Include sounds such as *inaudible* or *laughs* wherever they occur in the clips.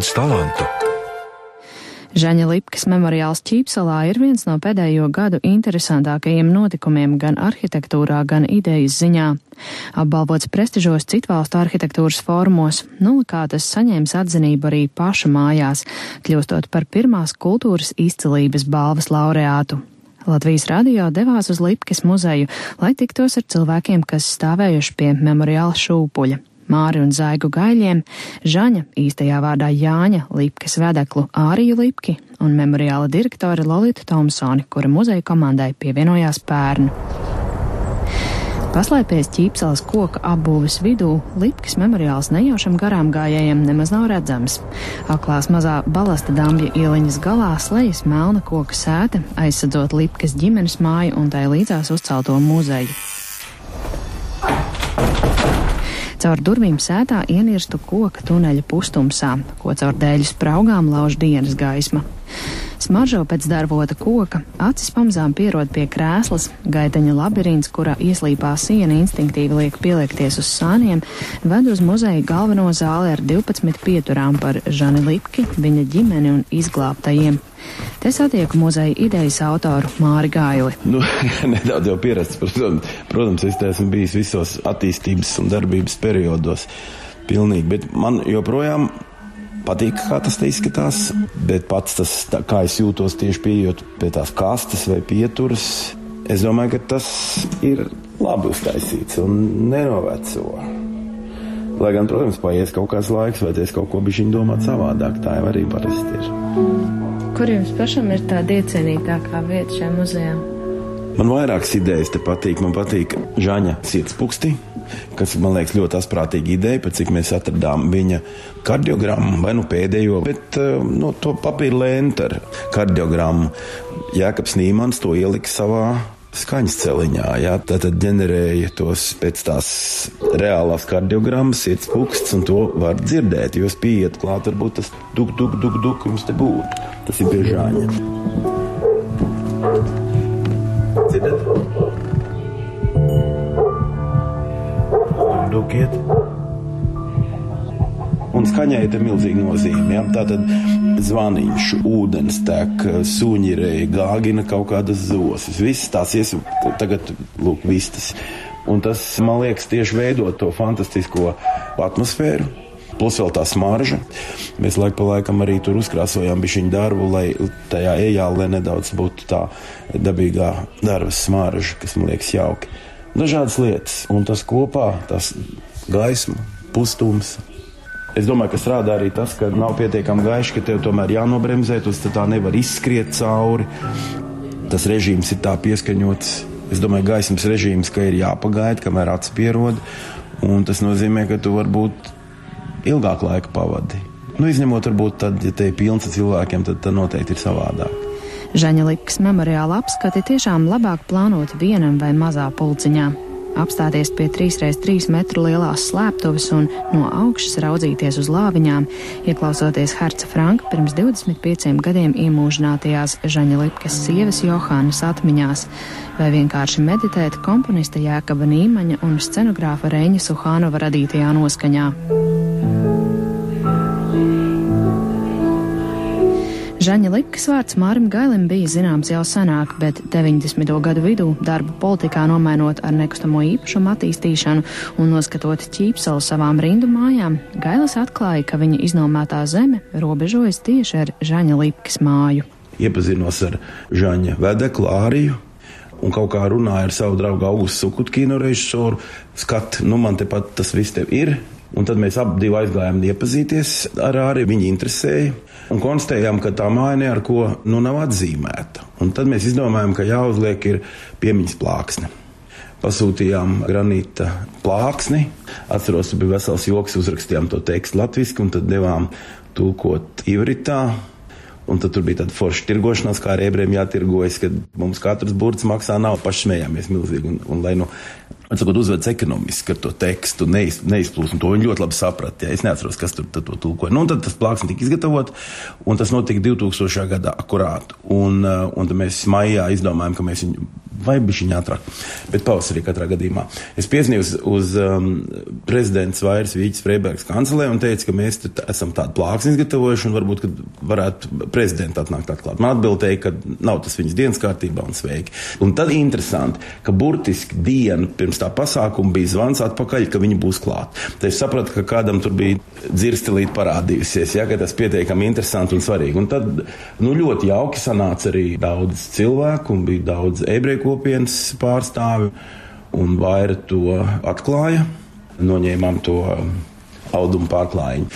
daudz talantu. Žaņa Lipkas memoriāls Ķīpsalā ir viens no pēdējo gadu interesantākajiem notikumiem gan arhitektūrā, gan idejas ziņā. Apbalvots prestižos citvalstu arhitektūras fórumos, nulikā tas saņēmis atzinību arī paša mājās, kļūstot par pirmās kultūras izcilības balvas laureātu. Latvijas radio devās uz Lipkas muzeju, lai tiktos ar cilvēkiem, kas stāvējuši pie memoriāla šūpuļa. Māri un Zaigu Gaļiem, Žaņa, īstajā vārdā Jāņa, Lipkas vedeklu Āriju Lipki un memoriāla direktore Lolita Tomsoni, kura muzeja komandai pievienojās pērnu. Paslēpies ķīpselas koka apbūves vidū, Lipkas memoriāls nejaušam garām gājējiem nemaz nav redzams. Aklās mazā balasta dambja ieliņas galā slejas melna koka sēta, aizsadzot Lipkas ģimenes māju un tai līdzās uzcelto muzeju. Caur durvīm sētā ienirstu koka tuneļa pustumsā, ko caur dēļu spraugām lauž dienas gaisma. Smaržo pēc darbota koka, acis pamazām pierod pie krēslas, gaiteņa labirints, kurā ieslīpā siena instinktīvi liek pieliekties uz sāniem, ved uz muzeja galveno zāli ar 12 pieturām par Žani Lipki, viņa ģimeni un izglābtajiem. Te satieku muzeja idejas autoru Māri Gaili. Nu, *laughs* nedaudz jau pierasts, protams, protams, es esmu bijis visos attīstības un darbības periodos. Pilnīgi, bet man joprojām patīk, kā tas izskatās. Bet pats tas, tā, kā es jūtos tieši pieejot pie tās kastes vai pieturas, es domāju, ka tas ir labi uztaisīts un nenoveco. Lai gan, protams, paies kaut kāds laiks, vai es kaut ko bijuši domāt savādāk. Tā jau arī parasti ir. Kur jums pašam ir tāda iecienītākā vieta šajā muzejā? Man vairākas idejas te patīk. Man patīk Žaņa sirdspūksti, kas man liekas ļoti asprātīga ideja, pēc cik mēs atradām viņa kardiogrammu, vai nu pēdējo, bet eh, no, to papīra lēntu ar kardiogrammu. Jēkabs Nīmans to ielika savā skaņas celiņā. Jā, tad ģenerēja tos pēc tās reālās kardiogrammas, sirds puksts, un to var dzirdēt. Jūs pieiet klāt, varbūt tas duk, duk, duk, duk jums te būtu. Tas ir biežāņa. Dzirdat? Dukiet un skaņai ir milzīga nozīme. Ja? Tātad zvaniņš, ūdens tek, suņi reja, gāgina kaut kādas zosas. Viss tās ies tagad, lūk, vistas. Un tas, man liekas, tieši veido to fantastisko atmosfēru. Plus vēl tā smarža. Mēs laik pa laikam arī tur uzkrāsojām bišķiņu darbu, lai tajā ejālē nedaudz būtu tā dabīgā darba smarža, kas man liekas jauki. Dažādas lietas, un tas kopā, tas gaisma, pustums, Es domāju, ka strādā arī tas, ka nav pietiekami gaiši, ka tev tomēr jānobremzē, tas tā nevar izskriet cauri. Tas režīms ir tā pieskaņots. Es domāju, gaismas režīms, ka ir jāpagaida, kamēr acis pierod. Un tas nozīmē, ka tu varbūt ilgāk laika pavadi. Nu, izņemot, varbūt, tad, ja te ir pilns ar cilvēkiem, tad, tad noteikti ir savādāk. Žaņa Likas memoriāla apskati tiešām labāk plānot vienam vai mazā pulciņā apstāties pie 3x3 metru lielās slēptuves un no augšas raudzīties uz lāviņām, ieklausoties Herca Franka pirms 25 gadiem iemūžinātajās Žaņa Lipkas sievas Johānas atmiņās, vai vienkārši meditēt komponista Jēkaba Nīmaņa un scenogrāfa Reņa Suhānova radītajā noskaņā. Žaņa Likas vārds Mārim Gailim bija zināms jau senāk, bet 90. gadu vidū darbu politikā nomainot ar nekustamo īpašumu attīstīšanu un noskatot ķīpsalu savām rindu mājām, Gailis atklāja, ka viņa iznomētā zeme robežojas tieši ar Žaņa Likas māju. Iepazinos ar Žaņa vedeklu Āriju, un kaut kā runāja ar savu draugu Augustu Sukutkīnu režisoru. Skat, nu man tepat tas viss te ir. Un tad mēs abi aizgājām iepazīties ar Āriju. Viņa interesēja un konstatējām, ka tā māja ar ko nu, nav atzīmēta. Un tad mēs izdomājām, ka jāuzliek piemiņas plāksne. Pasūtījām granīta plāksni. Atceros, bija vesels joks, uzrakstījām to tekstu latviešu, un tad devām tulkot ivritā. Un tad bija tāda forša tirgošanās, kā ar ebrejiem jātirgojas, kad mums katrs burts maksā naudu, paši smējāmies milzīgi. Un, un, lai nu Sakot, uzvedas ekonomiski ar to tekstu, neiz, neizplūst. To viņi ļoti labi saprata. Ja. Es neatceros, kas tur to tulkoja. Nu, tad tas plāksne tika izgatavots, un tas notika 2000. gadā akurāt. Un, uh, un tad mēs maijā izdomājām, ka mēs viņu vai bišķiņā ātrāk, bet pavasarī katrā gadījumā. Es piesniegu uz, uz um, prezidents Vairs Vīķis Freibergs kancelē un teicu, ka mēs esam tādu plāksni izgatavojuši un varbūt, ka varētu prezidenta atnākt atklāt. Man atbildēja, ka nav tas viņas dienas kārtībā un sveiki. Un tad interesanti, ka burtiski dienu pirms tā pasākuma bija zvans atpakaļ, ka viņi būs klāt. Tad es sapratu, ka kādam tur bija dzirstelīt parādījusies, ja, ka tas pietiekami interesanti un svarīgi. Un tad nu, ļoti jauki sanāca arī daudz cilvēku un bija daudz ebreju kopienas pārstāvju, un vaira to atklāja. Noņēmām to audumu pārklājiņu.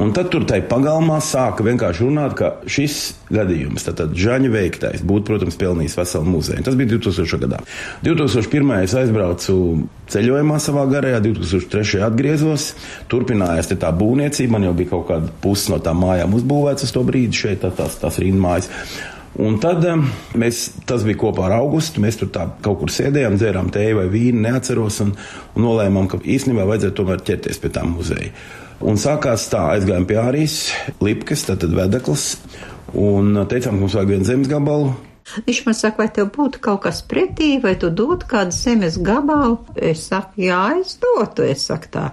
Un tad tur tajā pagalmā sāka vienkārši runāt, ka šis gadījums, tātad Žaņa veiktais, būtu, protams, pelnījis veselu muzeju. Tas bija 2000. gadā. 2001. es aizbraucu ceļojumā savā garajā, 2003. atgriezos, turpinājās tā būvniecība, man jau bija kaut kāda puse no tām mājām uzbūvēts uz to brīdi šeit, tā, tās, tās rīnmājas. Un tad mēs, tas bija kopā ar augustu. Mēs tur kaut kur sēdējām, dzērām tēju vai vīnu, neatceros, un, un nolēmām, ka īstenībā vajadzētu tomēr ķerties pie tā muzeja. Un sākās tā, aizgājām pie Ārijas, Lipkas, tad vedeklis, un teicām, ka mums vajag vienu zemes gabalu. Viņš man saka, vai tev būtu kaut kas pretī, vai tu dotu kādu zemes gabalu? Es saku, jā, es dotu, es saku tā.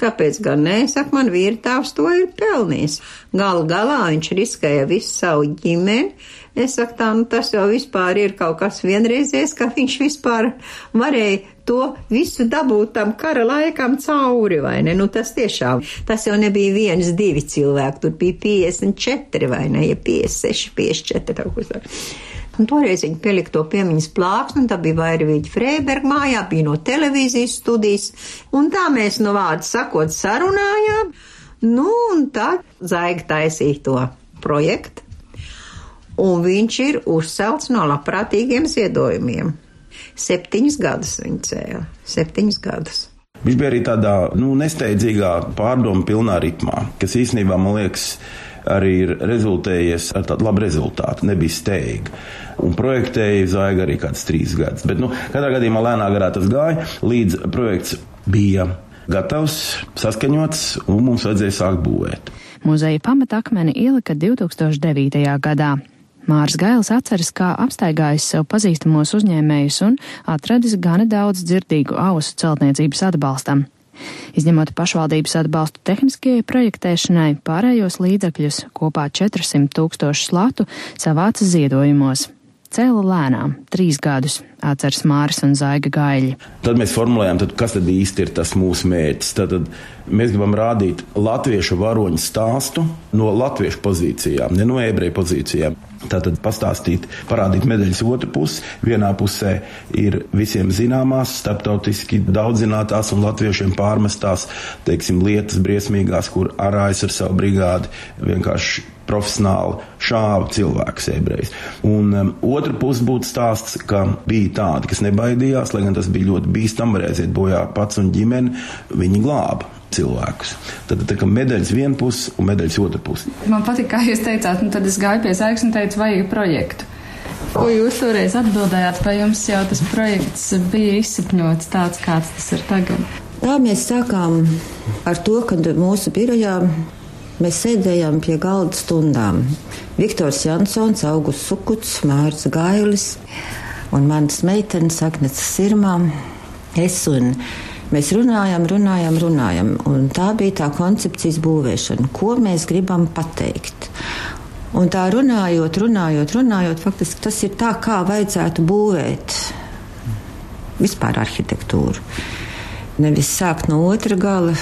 Kāpēc gan nē? Saka, man vīrtāvs to ir pelnījis. Galu galā viņš riskēja visu savu ģimeni. Es saku, tā, nu tas jau vispār ir kaut kas. Vienreizējs, ka viņš vispār varēja to visu dabūt tam kara laikam cauri, vai ne? Nu, tas tiešām, tas jau nebija viens, divi cilvēki, tur bija 54 vai ne, ja 56, 54 kaut kas tāds. Un toreiz viņi pielika to piemiņas plāksni, un tā bija Vairvīģa Freiberga mājā, bija no televīzijas studijas, un tā mēs no vārdu sakot sarunājām, nu, un tad Zaiga taisīja to projektu, un viņš ir uzcelts no labprātīgiem ziedojumiem. Septiņus gadus viņa cēla. Septiņus gadus. Viņš bija arī tādā nu, nesteidzīgā, pārdomu pilnā ritmā, kas īstenībā man liekas, arī ir rezultējies ar tādu labu rezultātu. Nebija steiga. Un projektēja Zaiga arī kāds trīs gadus. Bet, nu, katrā gadījumā lēnā garā tas gāja, līdz projekts bija gatavs, saskaņots, un mums vajadzēja sākt būvēt. Muzeja pamatakmeni ielika 2009. gadā. Mārs Gails atceras, kā apstaigājis sev pazīstamos uzņēmējus un atradis gana daudz dzirdīgu ausu celtniecības atbalstam. Izņemot pašvaldības atbalstu tehniskajai projektēšanai, pārējos līdzekļus kopā 400 tūkstošu slatu savāca ziedojumos. Cēla lēnām, trīs gadus, atceras Māris un Zaiga gaļi. Tad mēs formulējām, tad, kas tad īsti ir tas mūsu mērķis. Tad, tad mēs gribam rādīt latviešu varoņu stāstu no latviešu pozīcijām, ne no ebreju pozīcijām. Tātad pastāstīt, parādīt medaļas otru pusi. Vienā pusē ir visiem zināmās, starptautiski daudzinātās un latviešiem pārmestās, teiksim, lietas briesmīgās, kur arājas ar savu brigādi vienkārši profesionāli šāva cilvēkus ebrejus. Un um, otra puse būtu stāsts, ka bija tādi, kas nebaidījās, lai gan tas bija ļoti bīstami, varēja aiziet bojā pats un ģimene, viņi glāba cilvēkus. Tad tā kā medaļas viena puse un medaļas otra puse. Man patīk, kā jūs teicāt, nu tad es gāju pie Zaigas un teicu, vajag projektu. Ko jūs toreiz atbildējāt, vai jums jau tas projekts bija izsapņots tāds, kāds tas ir tagad? Tā mēs sākām ar to, ka mūsu birojā mēs sēdējām pie galda stundām. Viktors Jansons, Augusts Sukuts, Mārcis Gailis un manas meitenes Agnēs Sirmā. Es un Mēs runājam, runājam, runājam, un tā bija tā koncepcijas būvēšana, ko mēs gribam pateikt. Un tā runājot, runājot, runājot, faktiski tas ir tā, kā vajadzētu būvēt vispār arhitektūru. Nevis sākt no otra gala,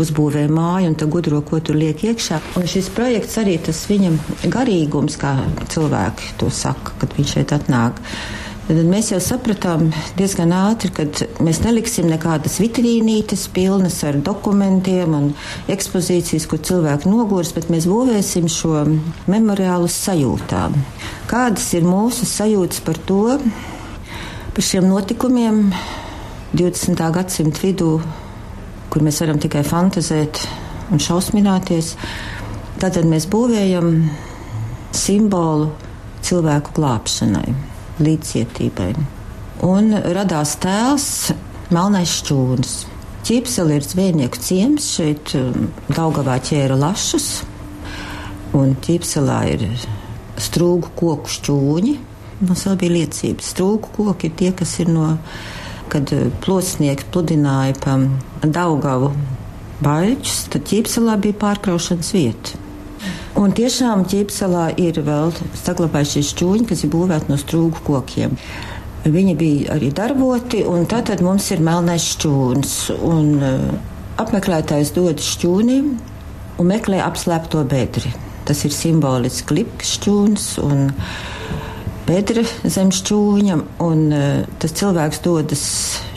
uzbūvē māju un tad gudro, ko tur liek iekšā. Un šis projekts arī tas viņam garīgums, kā cilvēki to saka, kad viņš šeit atnāk. Tad mēs jau sapratām diezgan ātri, ka mēs neliksim nekādas vitrīnītes pilnas ar dokumentiem un ekspozīcijas, kur cilvēki nogurs, bet mēs būvēsim šo memoriālu sajūtām. Kādas ir mūsu sajūtas par to, par šiem notikumiem 20. gadsimta vidū, kur mēs varam tikai fantazēt un šausmināties? Tātad mēs būvējam simbolu cilvēku glābšanai līdzcietībai. Un radās tēls Melnais šķūnis. Ķīpseli ir zvejnieku ciems, šeit um, Daugavā ķēra lašus, un ķīpselā ir strūgu koku šķūņi, Mums vēl bija liecības. Trūku koki ir tie, kas ir no, kad eh, plosnieki pludināja pa Daugavu baļķus, tad ķīpselā bija pārkraušanas vieta. Un tiešām ķīpselā ir vēl saglabājušies šķūņi, kas ir būvēti no strūgu kokiem. Viņi bija arī darboti, un tātad mums ir melnais šķūns. Un, uh, apmeklētājs dodas šķūnim un meklē apslēpto bedri. Tas ir simboliski lips šķūns un bedra zem šķūņa, un uh, tas cilvēks dodas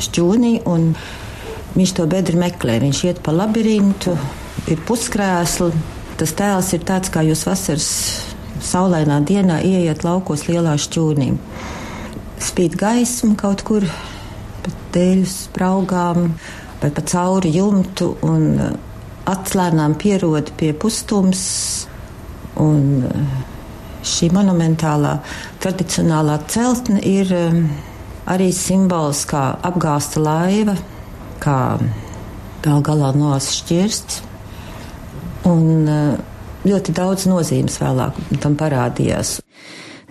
šķūnī un viņš to bedri meklē. Viņš iet pa labirintu, ir puskrēsli. Tas tēls ir tāds, kā jūs vasaras saulainā dienā ieiet laukos lielā šķūnī spīd gaisma kaut kur pa dēļu spraugām vai pa cauri jumtu un uh, atslēnām pierod pie pustums. Un uh, šī monumentālā tradicionālā celtne ir um, arī simbols kā apgāsta laiva, kā gal galā nolas šķirsts. Un uh, ļoti daudz nozīmes vēlāk tam parādījās.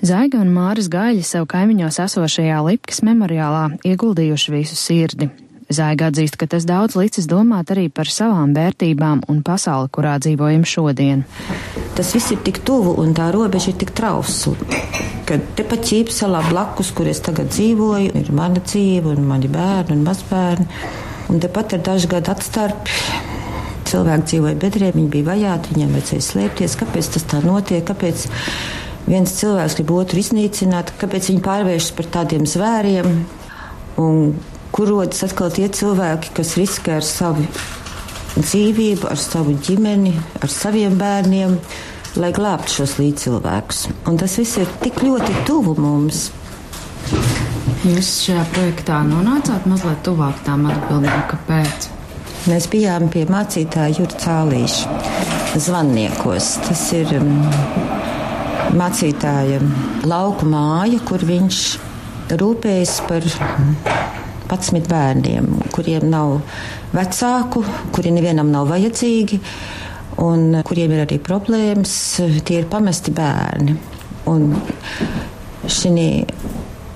Zaiga un Māris Gaļi sev kaimiņos esošajā Lipkas memoriālā ieguldījuši visu sirdi. Zaiga atzīst, ka tas daudz licis domāt arī par savām vērtībām un pasauli, kurā dzīvojam šodien. Tas viss ir tik tuvu un tā robeža ir tik trausla, ka tepat ķīpselā blakus, kur es tagad dzīvoju, ir mana dzīve un mani bērni un mazbērni. Un tepat ir daži gadi atstarpi. Cilvēki dzīvoja bedrē, viņi bija vajāti, viņiem vajadzēja slēpties. Kāpēc tas tā notiek? Kāpēc viens cilvēks grib otru iznīcināt, kāpēc viņi pārvēršas par tādiem zvēriem, un kur rodas atkal tie cilvēki, kas riskē ar savu dzīvību, ar savu ģimeni, ar saviem bērniem, lai glābtu šos līdzcilvēkus. Un tas viss ir tik ļoti tuvu mums. Jūs šajā projektā nonācāt mazliet tuvāk tām atbildēm, kāpēc? Mēs bijām pie mācītāja Jurta Cālīša zvannniekos. Tas ir um, mācītāja lauku māja, kur viņš rūpējas par 11 bērniem, kuriem nav vecāku, kuri nevienam nav vajadzīgi un kuriem ir arī problēmas. Tie ir pamesti bērni. Un šī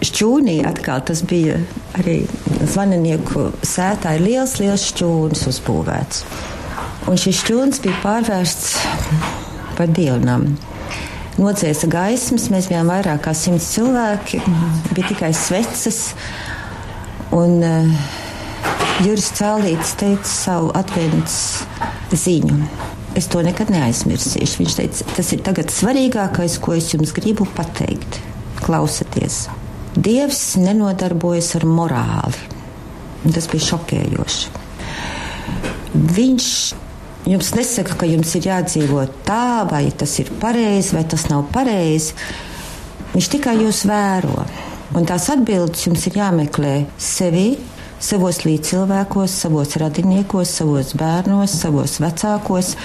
šķūnī atkal tas bija arī zvaninieku sētā, ir liels, liels šķūnis uzbūvēts. Un šis šķūnis bija pārvērsts par dievnam nocēsa gaismas. Mēs bijām vairāk kā simts cilvēki, bija tikai sveces. Un uh, Juris Cēlīts teica savu atvēntas ziņu. Es to nekad neaizmirsīšu. Viņš teica, tas ir tagad svarīgākais, ko es jums gribu pateikt. Klausieties! Dievs nenodarbojas ar morāli. Tas bija šokējoši. Viņš Jums nesaka, ka jums ir jādzīvo tā, vai tas ir pareizi, vai tas nav pareizi. Viņš tikai jūs vēro. Un tās atbildes jums ir jāmeklē sevi, savos līdzcilvēkos, savos radiniekos, savos bērnos, savos vecākos.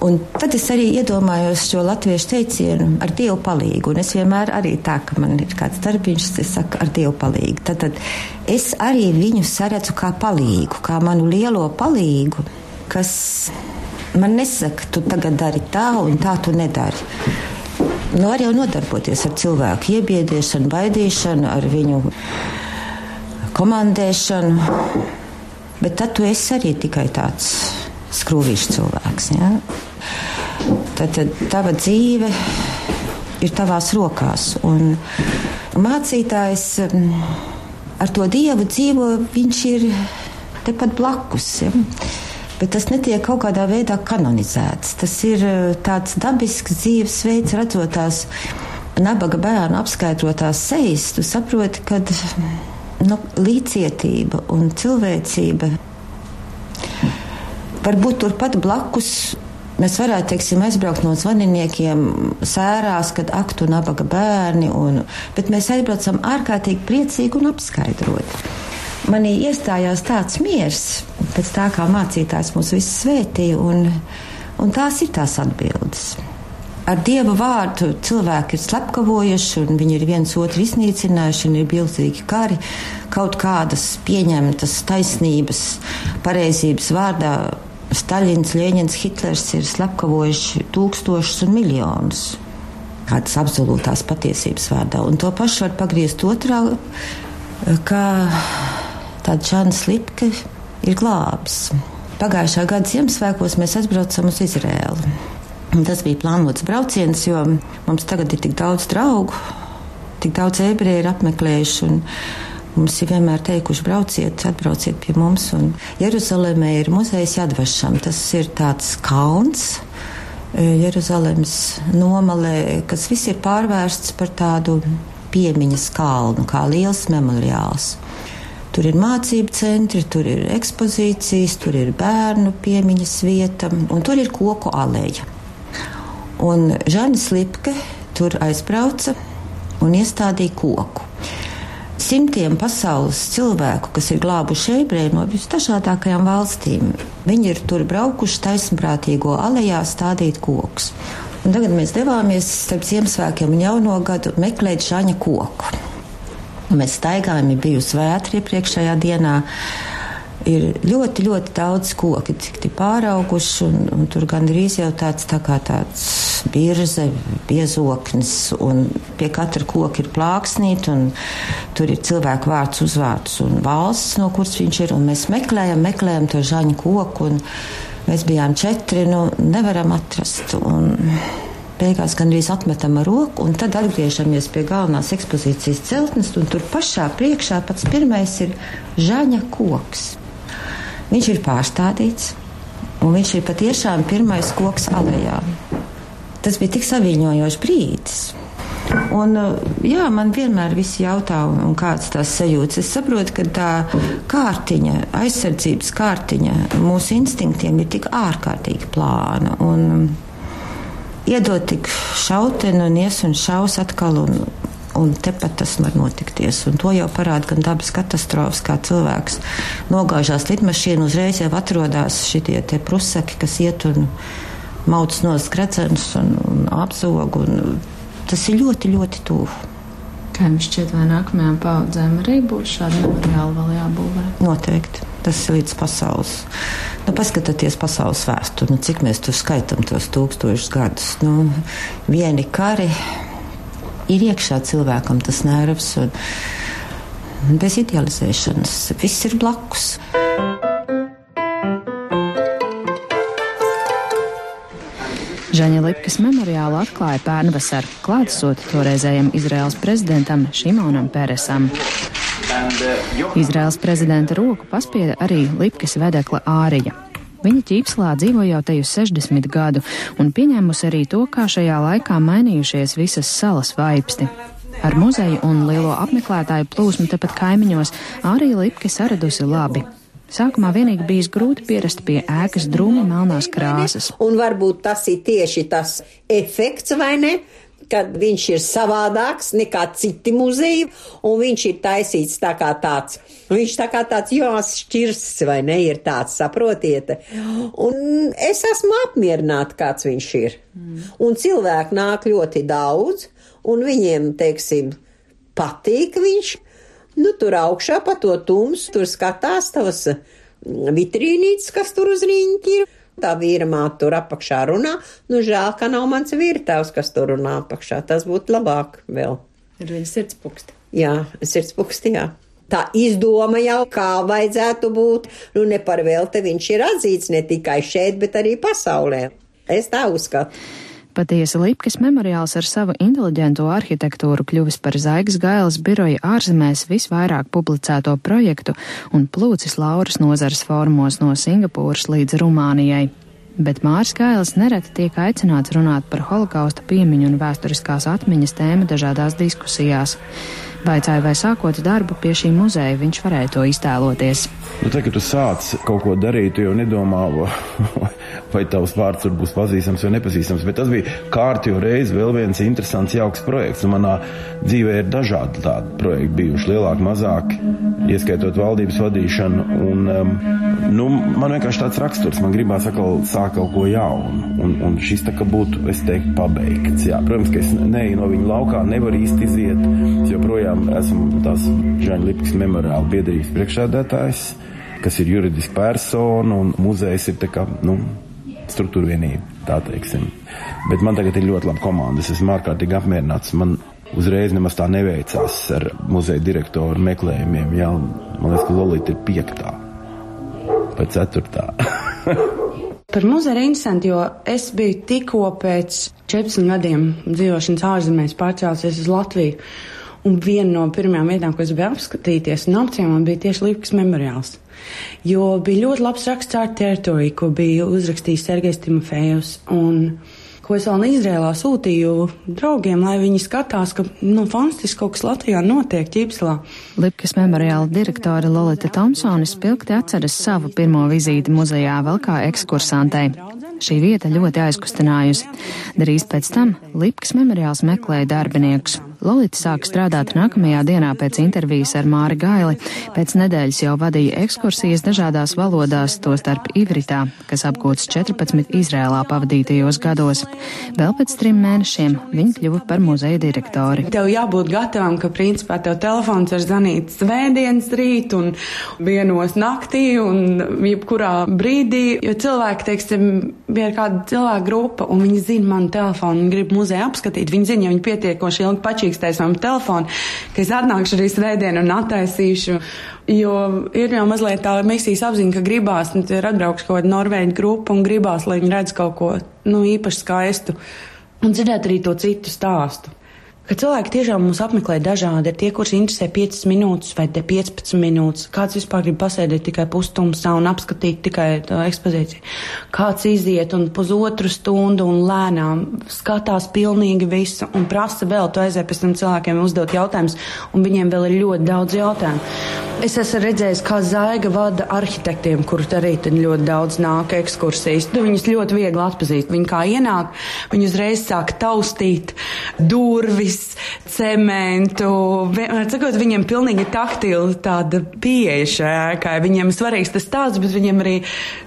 Un tad es arī iedomājos šo latviešu teicienu ar dievu palīgu. Un es vienmēr arī tā, ka man ir kāds darbiņš, es saku ar dievu palīgu. Tad, tad es arī viņu saredzu kā palīgu, kā manu lielo palīgu kas man nesaka, tu tagad dari tā un tā tu nedari. Nu, var jau nodarboties ar cilvēku iebiedēšanu, baidīšanu, ar viņu komandēšanu, bet tad tu esi arī tikai tāds skrūvīšs cilvēks. Ja? Tad, tad tava dzīve ir tavās rokās. Un mācītājs mm, ar to dievu dzīvo, viņš ir tepat blakus. Ja? bet tas netiek kaut kādā veidā kanonizēts. Tas ir eh, tāds dabisks dzīvesveids, redzot tās nabaga bērnu apskaidrotās sejas. Tu saproti, ka nu, līdzcietība un cilvēcība var būt turpat blakus. Mēs varētu, teiksim, aizbraukt no zvaniniekiem sērās, kad aktu nabaga bērni, un, bet mēs aizbraucam ārkārtīgi priecīgi un apskaidroti manī iestājās tāds miers pēc tā, kā mācītājs mūs visus svētīja, un, un tās ir tās atbildes. Ar Dieva vārdu cilvēki ir slepkavojuši, un viņi ir viens otru iznīcinājuši, un ir milzīgi kari. Kaut kādas pieņemtas taisnības, pareizības vārdā Staļins, Ļeņins, Hitlers ir slepkavojuši tūkstošus un miljonus. kādas absolūtās patiesības vārdā. Un to pašu var pagriezt otrā, kā tāda Čāna Slipke ir glābs. Pagājušā gada Ziemassvētkos mēs aizbraucam uz Izrēlu. Tas bija plānots brauciens, jo mums tagad ir tik daudz draugu, tik daudz ebreju ir apmeklējuši. Mums ir vienmēr teikuši, brauciet, atbrauciet pie mums. Un Jeruzalemē ir muzejs Jadvašam. Tas ir tāds kauns. E, Jeruzalemes nomalē, kas viss ir pārvērsts par tādu piemiņas kalnu, kā liels memoriāls. Tur ir mācību centri, tur ir ekspozīcijas, tur ir bērnu piemiņas vieta, un tur ir koku aleja. Un Žanis Lipke tur aizbrauca un iestādīja koku. Simtiem pasaules cilvēku, kas ir glābuši ebreju no visdažādākajām valstīm, viņi ir tur braukuši taisnprātīgo alejā stādīt kokus. Un tagad mēs devāmies starp Ziemassvētkiem un Jauno gadu meklēt žaņa koku. Mēs staigājām, bija bijusi vētra iepriekšējā dienā ir ļoti, ļoti daudz koki, cik tie pārauguši, un, un tur gandrīz jau tāds tā kā tāds birze, biezoknis, un pie katra koka ir plāksnīt, un tur ir cilvēku vārds, uzvārds un valsts, no kuras viņš ir, mēs meklējam, meklējam to žaņu koku, un mēs bijām četri, nu, nevaram atrast, un beigās gandrīz atmetam ar roku, un tad atgriežamies pie galvenās ekspozīcijas celtnes, un tur pašā priekšā pats pirmais ir žaņa koks. Viņš ir pārstādīts, un viņš ir patiešām pirmais koks alejā. Tas bija tik saviņojošs brīdis. Un, jā, man vienmēr visi jautā, un kāds tās sajūtas. Es saprotu, ka tā kārtiņa, aizsardzības kārtiņa mūsu instinktiem ir tik ārkārtīgi plāna. Un iedot tik šautenu un ies un šaus atkal. Un, un tepat tas var notikties. Un to jau parāda gan dabas katastrofas, kā cilvēks nogāžās lidmašīnu, uzreiz jau atrodas šitie prusaki, kas iet un mauc no skrecenus un, un apzog. Un tas ir ļoti, ļoti tuvu. Kā jums šķiet, vai nākamajām paudzēm arī būs šādi memoriāli vēl jābūvē? Noteikti. Tas ir līdz pasaules. Nu, paskatieties pasaules vēsturi, nu, cik mēs tur skaitām tos tūkstošus gadus. Nu, vieni kari, ir iekšā cilvēkam tas nervs un bez idealizēšanas. Viss ir blakus. Žaņa Lipkas memoriālu atklāja pērnvasar, klātesot toreizējam Izraels prezidentam Šimonam Peresam. Izraels prezidenta roku paspieda arī Lipkas vedekla Ārija. Viņa ķīpslā dzīvo jau te jau 60 gadu un pieņēmusi arī to, kā šajā laikā mainījušies visas salas vaipsti. Ar muzeju un lielo apmeklētāju plūsmu tepat kaimiņos arī Lipke saradusi labi. Sākumā vienīgi bijis grūti pierast pie ēkas drūmi melnās krāsas. Un varbūt tas ir tieši tas efekts, vai ne? Kad viņš ir savādāks nekā citi muzeji, un viņš ir taisīts tā kā tāds Viņš tā kā tāds jās šķirsts, vai ne, ir tāds, saprotiet. Un es esmu apmierināta, kāds viņš ir. Mm. Un cilvēku nāk ļoti daudz, un viņiem, teiksim, patīk viņš. Nu, tur augšā pa to tumsu, tur skatās tavas vitrīnītes, kas tur uz rīņķi ir. Tā vīra māte tur apakšā runā. Nu, žēl, ka nav mans vīrtēvs, kas tur runā apakšā. Tas būtu labāk vēl. Ir viņa sirdspuksti. Jā, sirdspuksti, jā tā izdoma jau, kā vajadzētu būt. Nu, ne par velti viņš ir atzīts ne tikai šeit, bet arī pasaulē. Es tā uzskatu. Patiesi Lipkas memoriāls ar savu inteliģento arhitektūru kļuvis par Zaigas Gailes biroja ārzemēs visvairāk publicēto projektu un plūcis Lauras nozares formos no Singapūras līdz Rumānijai. Bet Māris Gailis nereti tiek aicināts runāt par holokausta piemiņu un vēsturiskās atmiņas tēmu dažādās diskusijās. Vaicāja, vai sākot darbu pie šī muzeja, viņš varēja to iztēloties. Nu, tā, kad tu sāc kaut ko darīt, tu jau nedomā, *laughs* vai tavs vārds tur būs pazīstams vai nepazīstams. Bet tas bija kārtīgi reiz vēl viens interesants, jauks projekts. Un manā dzīvē ir dažādi tādi projekti bijuši, lielāki, mazāki, ieskaitot valdības vadīšanu. Un, um, nu, man vienkārši tāds raksturs, man gribās atkal sākt kaut ko jaunu. Un, un šis tā kā būtu, es teiktu, pabeigts. Jā, protams, ka es neju no viņa laukā, nevaru īsti iziet. Es joprojām esmu tās Žaņa Lipkas memoriāla biedrības priekšsēdētājs, kas ir juridiska persona un muzejs ir tā kā, nu, struktūra vienība, tā teiksim. Bet man tagad ir ļoti laba komanda. Es esmu ārkārtīgi apmierināts. Man uzreiz nemaz tā neveicās ar muzeja direktoru meklējumiem. Jā, man liekas, ka Lolita ir piektā vai ceturtā. *laughs* Par muzeju ir interesanti, jo es biju tikko pēc 14 gadiem dzīvošanas ārzemēs pārcēlusies uz Latviju. Un viena no pirmajām vietām, ko es biju apskatīties un apciemot, bija tieši Līpkas memoriāls. Jo bija ļoti labs raksts ar teritoriju, ko bija uzrakstījis Sergejs Timofejus. Ko es vēl Izrēlā sūtīju draugiem, lai viņi skatās, ka nu, fantastiski kaut kas Latvijā notiek ķīpselā. Lipkas memoriāla direktore Lolita Thompsone spilgti atceras savu pirmo vizīti muzejā vēl kā ekskursantei. Šī vieta ļoti aizkustinājusi. Drīz pēc tam Lipkas memoriāls meklēja darbiniekus. Lolita sāka strādāt nākamajā dienā pēc intervijas ar Māri Gaili. Pēc nedēļas jau vadīja ekskursijas dažādās valodās, tostarp ivritā, kas apgūts 14 Izrēlā pavadītajos gados. Vēl pēc trim mēnešiem viņa kļuva par muzeja direktori. Tev jābūt gatavam, ka principā tev telefons var zvanīt svētdienas rīt un vienos naktī un jebkurā brīdī, jo cilvēki, teiksim, bija kāda cilvēka grupa un viņi zina manu telefonu un grib muzeju apskatīt. Viņi zina, ja viņi pietiekoši ilgi pačīgi uzrakstējis man telefonu, ka es atnākšu arī svētdien un attaisīšu. Jo ir jau mazliet tā misijas apziņa, ka gribās, nu, ir atbraukšu kaut kāda norvēģa grupa un gribās, lai viņi redz kaut ko, nu, īpaši skaistu. Un dzirdēt arī to citu stāstu ka cilvēki tiešām mūs apmeklē dažādi. Ir tie, kurus interesē 5 minūtes vai 15 minūtes. Kāds vispār grib pasēdēt tikai pustumsā un apskatīt tikai ekspozīciju. Kāds iziet un pusotru stundu un lēnām skatās pilnīgi visu un prasa vēl, tu aizēj pēc tam cilvēkiem uzdot jautājumus, un viņiem vēl ir ļoti daudz jautājumu. Es esmu redzējis, kā zaiga vada arhitektiem, kurus arī ļoti daudz nāk ekskursijas. Tu viņus ļoti viegli atpazīt. Viņi kā ienāk, viņi uzreiz sāk taustīt durvis, cementu. Cikot, viņiem pilnīgi taktila tāda pieeja šajā ēkai. Viņiem svarīgs tas stāsts, bet viņiem arī,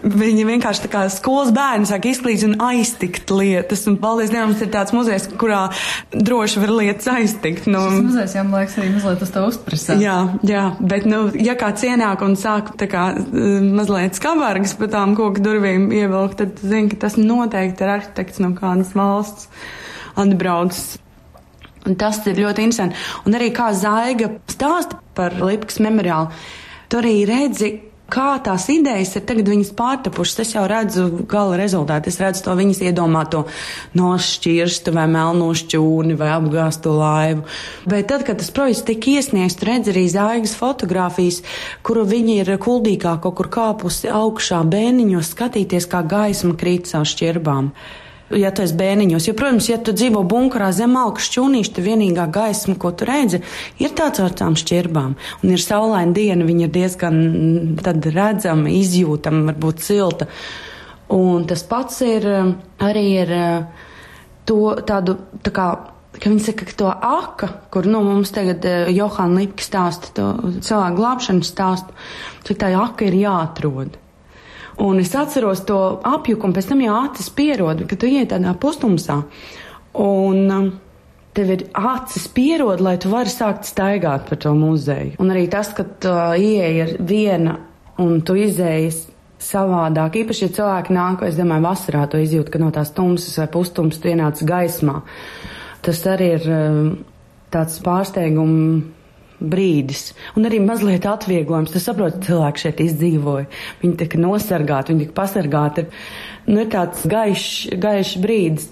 viņi vienkārši tā kā skolas bērni sāk izklīst un aiztikt lietas. Un paldies Dievam, tas ir tāds muzejs, kurā droši var lietas aiztikt. Nu, Tas muzejs, jā, man liekas, arī mazliet uz to uzprasā. Jā, jā, bet, nu, ja kāds ienāk un sāk tā kā mazliet skavargas pa tām koku durvīm ievilkt, tad zini, ka tas noteikti ir arhitekts no kādas valsts atbraucis. Un tas ir ļoti interesanti. Un arī kā Zaiga stāsta par Lipkas memoriālu, tu arī redzi, kā tās idejas ir tagad viņas pārtapušas. Es jau redzu gala rezultātu. Es redzu to viņas iedomāto nošķirstu vai melno šķūni vai apgāstu laivu. Bet tad, kad tas projekts tika iesniegts, redz arī zaigas fotogrāfijas, kuru viņi ir kuldīgā kaut kur kāpusi augšā bēniņos skatīties, kā gaisma krīt caur šķirbām ja tu esi bērniņos. Jo, protams, ja tu dzīvo bunkurā zem augstas šķūnīša, tad vienīgā gaisma, ko tu redzi, ir tāds ar tām šķirbām. Un ir saulaina diena, viņa ir diezgan mm, redzama, izjūtama, varbūt silta. Un tas pats ir arī ar to tādu tā kā ka viņi saka, ka to aka, kur nu, mums tagad uh, Johāna Lipka stāsta, to cilvēku glābšanas stāstu, cik tā aka ir jāatrod. Un es atceros to apjukumu, pēc tam jau acis pierod, ka tu iet tādā pustumsā. Un um, tev ir acis pierod, lai tu vari sākt staigāt par to muzeju. Un arī tas, ka tu uh, ieeja ir viena un tu izējas savādāk. Īpaši, ja cilvēki nāk, es domāju, vasarā to izjūt, ka no tās tumsas vai pustums tu ienāc gaismā. Tas arī ir um, tāds pārsteigums brīdis. Un arī mazliet atvieglojums. Tu saproti, cilvēki šeit izdzīvoja. Viņi tika nosargāti, viņi tika pasargāti. Nu, ir tāds gaišs, gaišs brīdis.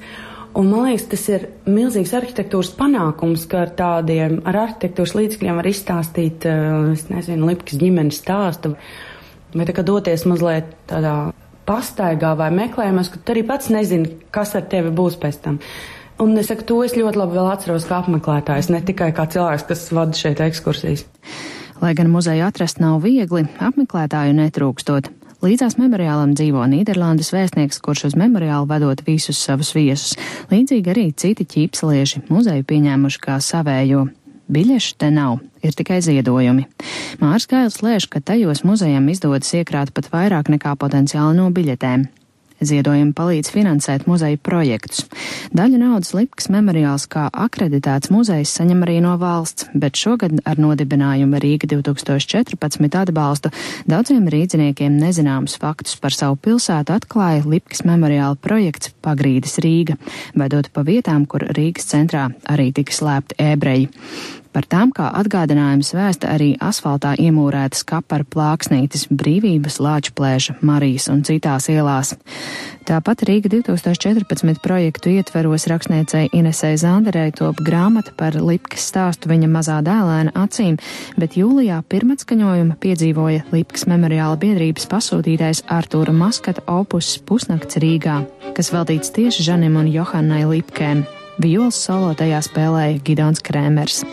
Un man liekas, tas ir milzīgs arhitektūras panākums, ka ar tādiem, ar arhitektūras līdzekļiem var izstāstīt, eh, es nezinu, Lipkas ģimenes stāstu. Vai tā kā doties mazliet tādā pastaigā vai meklējumos, ka tu arī pats nezini, kas ar tevi būs pēc tam. Un es saku, to es ļoti labi atceros kā apmeklētājs, ne tikai kā cilvēks, kas vada šeit ekskursijas. Lai gan muzeju atrast nav viegli, apmeklētāju netrūkstot. Līdzās memoriālam dzīvo Nīderlandes vēstnieks, kurš uz memoriālu vedot visus savus viesus. Līdzīgi arī citi ķīpselieši muzeju pieņēmuši kā savējo. Biļešu te nav, ir tikai ziedojumi. Mārs Gails lēš, ka tajos muzejam izdodas iekrāt pat vairāk nekā potenciāli no biļetēm. Ziedojumi palīdz finansēt muzeja projektus. Daļu naudas Lipkas memoriāls kā akreditēts muzejs saņem arī no valsts, bet šogad ar nodibinājumu Rīga 2014 atbalstu daudziem rīdziniekiem nezināmus faktus par savu pilsētu atklāja Lipkas memoriāla projekts Pagrīdes Rīga, vedot pa vietām, kur Rīgas centrā arī tika slēpti ebreji. Par tām kā atgādinājums vēsta arī asfaltā iemūrētas kapara plāksnītes brīvības, lāčplēša, Marijas un citās ielās. Tāpat Rīga 2014 projektu ietveros rakstniecei Inesei Zanderei top grāmata par Lipkas stāstu viņa mazā dēlēna acīm, bet jūlijā pirmatskaņojuma piedzīvoja Lipkas memoriāla biedrības pasūtītais Artūra Maskata opus Pusnakts Rīgā, kas veltīts tieši Žanim un Johannai Lipkēm. Violas solo tajā spēlēja Gidons Krēmers.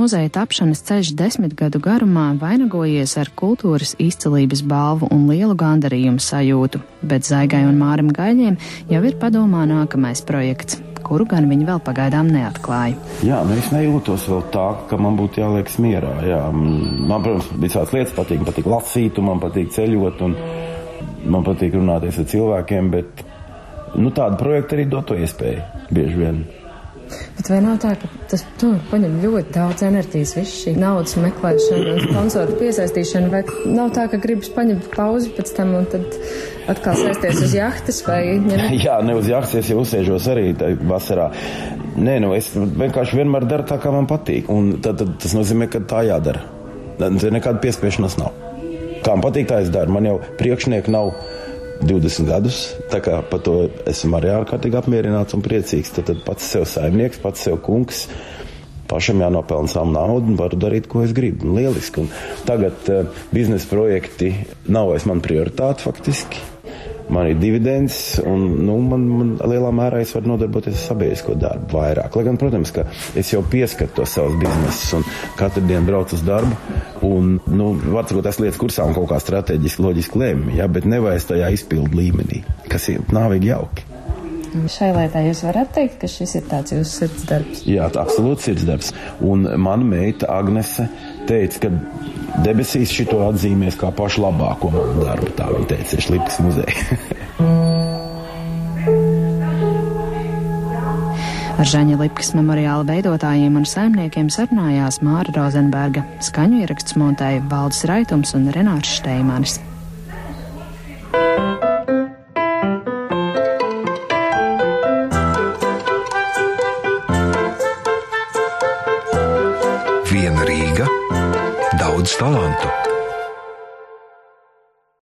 Muzeja tapšanas ceļš desmit gadu garumā vainagojies ar kultūras izcelības balvu un lielu gandarījumu sajūtu, bet Zaigai un Mārim Gaļiem jau ir padomā nākamais projekts kuru gan viņi vēl pagaidām neatklāja. Jā, nu es nejūtos vēl tā, ka man būtu jāliekas mierā. Jā. Man, protams, visādas lietas patīk. Man patīk lasīt, man patīk ceļot, un man patīk runāties ar cilvēkiem, bet nu, tāda projekta arī dod to iespēju bieži vien. Bet vai nav tā, ka tas tur paņem ļoti daudz enerģijas, viss šī naudas meklēšana un sponsoru piesaistīšana, vai nav tā, ka gribas paņemt pauzi pēc tam un tad atkal sēsties uz jahtas vai ņemt? *laughs* Jā, ne uz jahtas, es jau uzsēžos arī vasarā. Nē, nu es vienkārši vienmēr daru tā, kā man patīk, un tad, tad tas nozīmē, ka tā jādara. Nekāda piespiešanās nav. Kā man patīk, tā es daru. Man jau priekšnieki nav 20 gadus. Tā kā par to esmu arī ārkārtīgi apmierināts un priecīgs. Tad, tad pats sev saimnieks, pats sev kungs. Pašam jānopelna savu naudu un varu darīt, ko es gribu. Lieliski. Un tagad uh, biznesa projekti nav vairs man prioritāte faktiski man ir dividends, un nu, man, man lielā mērā es varu nodarboties ar sabiedrisko darbu vairāk. Lai gan, protams, ka es jau pieskatu to savus biznesus un katru dienu braucu uz darbu, un, nu, var sakot, es lietas kursā un kaut kā strateģiski, loģiski lēmu, ja, bet nevajag tajā izpildu līmenī, kas ir nāvīgi jauki. Šai lietai jūs varat teikt, ka šis ir tāds jūsu sirdsdarbs? Jā, tā absolūti sirdsdarbs. Un mana meita Agnese teica, ka debesīs šito atzīmēs kā pašu labāko manu darbu. Tā viņa teica, ir Šlipas muzeja. *laughs* Ar Žaņa Lipkas memoriāla veidotājiem un saimniekiem sarunājās Māra Rozenberga, skaņu ieraksts montēja Valdis Raitums un Renārs Šteimanis. Viena Rīga, daudz talantu.